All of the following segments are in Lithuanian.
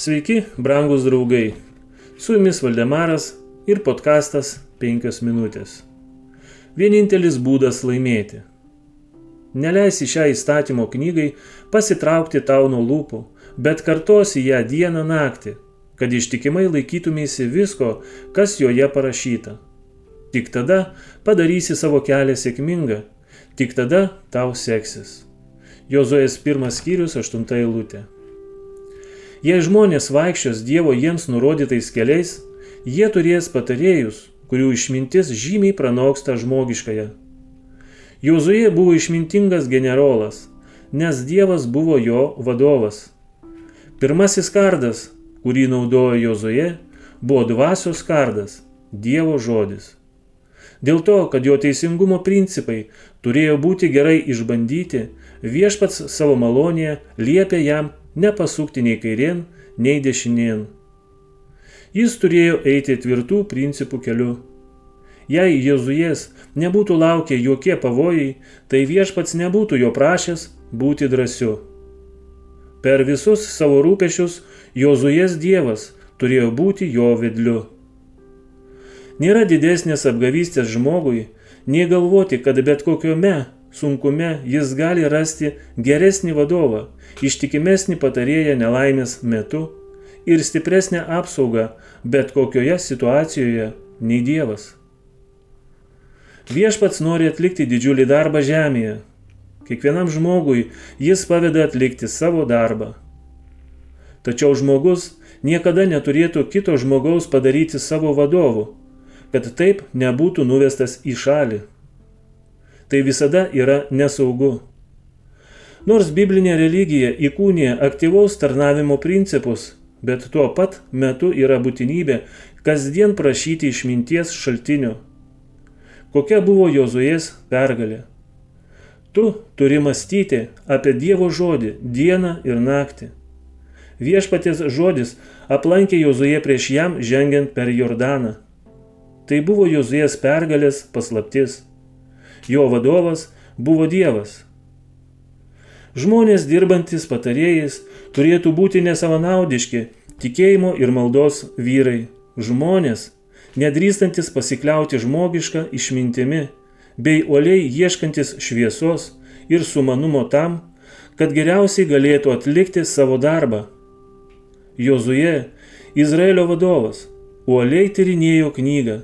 Sveiki, brangus draugai. Su jumis Valdemaras ir podkastas 5 minutės. Vienintelis būdas laimėti. Neleisi šią įstatymo knygai pasitraukti tau nuo lūpų, bet kartosi ją dieną naktį, kad ištikimai laikytumėsi visko, kas joje parašyta. Tik tada padarysi savo kelią sėkmingą, tik tada tau seksis. Jozuės pirmas skyrius, aštunta eilutė. Jei žmonės vaikščios Dievo jiems nurodytais keliais, jie turės patarėjus, kurių išmintis žymiai pranoksta žmogiškąją. Jozuje buvo išmintingas generolas, nes Dievas buvo jo vadovas. Pirmasis kardas, kurį naudojo Jozuje, buvo dvasios kardas - Dievo žodis. Dėl to, kad jo teisingumo principai turėjo būti gerai išbandyti, viešpats savo malonėje liepė jam nepasukti nei kairien, nei dešinien. Jis turėjo eiti tvirtų principų keliu. Jei Jėzujas nebūtų laukę jokie pavojai, tai viešpats nebūtų jo prašęs būti drąsiu. Per visus savo rūpešius Jozujas Dievas turėjo būti jo vedliu. Nėra didesnės apgavystės žmogui, nei galvoti, kad bet kokiome sunkume jis gali rasti geresnį vadovą, ištikimesnį patarėją nelaimės metu ir stipresnę apsaugą bet kokioje situacijoje nei Dievas. Viešpats nori atlikti didžiulį darbą žemėje. Kiekvienam žmogui jis paveda atlikti savo darbą. Tačiau žmogus niekada neturėtų kito žmogaus padaryti savo vadovu, kad taip nebūtų nuvestas į šalį. Tai visada yra nesaugu. Nors biblinė religija įkūnija aktyvaus tarnavimo principus, bet tuo pat metu yra būtinybė kasdien prašyti išminties šaltinio. Kokia buvo Jozuės pergalė? Tu turi mąstyti apie Dievo žodį dieną ir naktį. Viešpatės žodis aplankė Jozuė prieš jam žengiant per Jordaną. Tai buvo Jozuės pergalės paslaptis. Jo vadovas buvo Dievas. Žmonės dirbantis patarėjais turėtų būti nesavanaudiški, tikėjimo ir maldos vyrai. Žmonės, nedrįstantis pasikliauti žmogišką išmintimi, bei uoliai ieškantis šviesos ir sumanumo tam, kad geriausiai galėtų atlikti savo darbą. Jozuje, Izraelio vadovas, uoliai tyrinėjo knygą,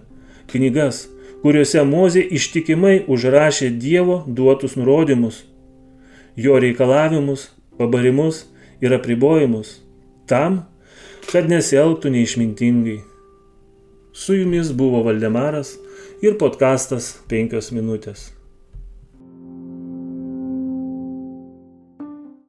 knygas, kuriuose Mozė ištikimai užrašė Dievo duotus nurodymus, jo reikalavimus, pabarimus ir apribojimus, tam, kad nesielgtų neišmintingai. Su jumis buvo Valdemaras ir podkastas 5 minutės.